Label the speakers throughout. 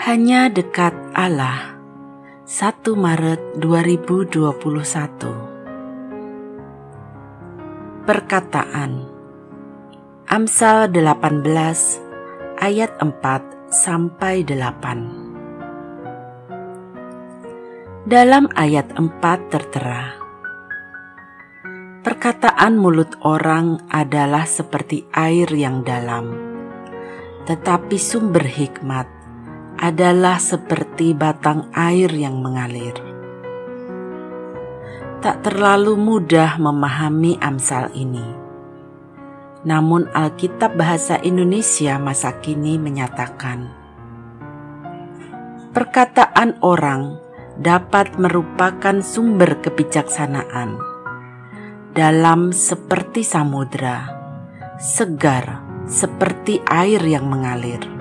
Speaker 1: Hanya dekat Allah. 1 Maret 2021 Perkataan. Amsal 18 ayat 4 sampai 8 Dalam ayat 4 tertera Perkataan mulut orang adalah seperti air yang dalam, tetapi sumber hikmat adalah seperti batang air yang mengalir. Tak terlalu mudah memahami Amsal ini. Namun Alkitab Bahasa Indonesia masa kini menyatakan, perkataan orang dapat merupakan sumber kebijaksanaan dalam seperti samudra, segar seperti air yang mengalir.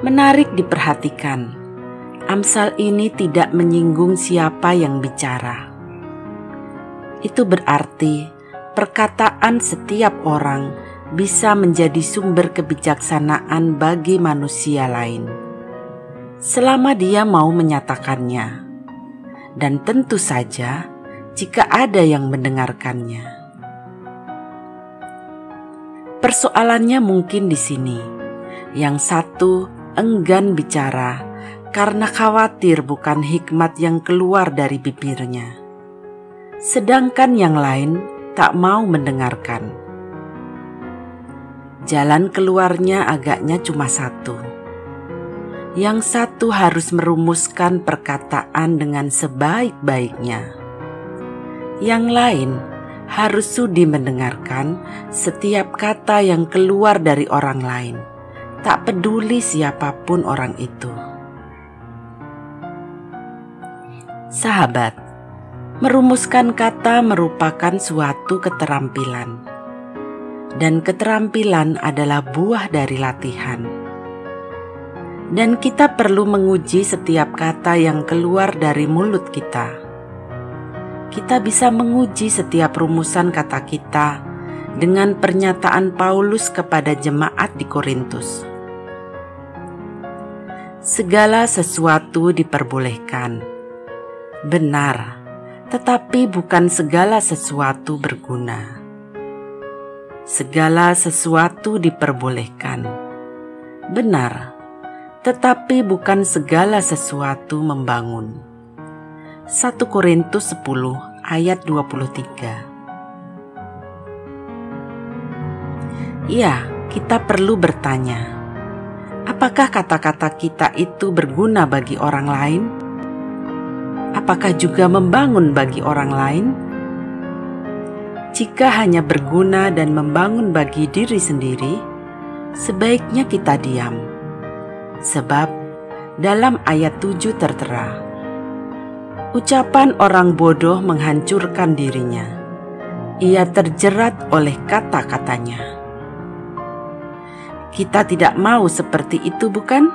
Speaker 1: Menarik diperhatikan, Amsal ini tidak menyinggung siapa yang bicara. Itu berarti perkataan setiap orang bisa menjadi sumber kebijaksanaan bagi manusia lain, selama dia mau menyatakannya, dan tentu saja jika ada yang mendengarkannya. Persoalannya mungkin di sini, yang satu enggan bicara karena khawatir bukan hikmat yang keluar dari bibirnya. Sedangkan yang lain tak mau mendengarkan. Jalan keluarnya agaknya cuma satu. Yang satu harus merumuskan perkataan dengan sebaik-baiknya. Yang lain harus sudi mendengarkan setiap kata yang keluar dari orang lain tak peduli siapa pun orang itu. Sahabat, merumuskan kata merupakan suatu keterampilan, dan keterampilan adalah buah dari latihan. Dan kita perlu menguji setiap kata yang keluar dari mulut kita. Kita bisa menguji setiap rumusan kata kita dengan pernyataan Paulus kepada jemaat di Korintus segala sesuatu diperbolehkan. Benar, tetapi bukan segala sesuatu berguna. Segala sesuatu diperbolehkan. Benar, tetapi bukan segala sesuatu membangun. 1 Korintus 10 ayat 23 Ya, kita perlu bertanya, Apakah kata-kata kita itu berguna bagi orang lain? Apakah juga membangun bagi orang lain? Jika hanya berguna dan membangun bagi diri sendiri, sebaiknya kita diam. Sebab dalam ayat 7 tertera, ucapan orang bodoh menghancurkan dirinya. Ia terjerat oleh kata-katanya. Kita tidak mau seperti itu, bukan?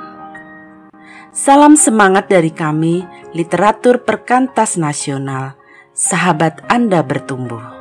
Speaker 1: Salam semangat dari kami, literatur perkantas nasional. Sahabat Anda bertumbuh.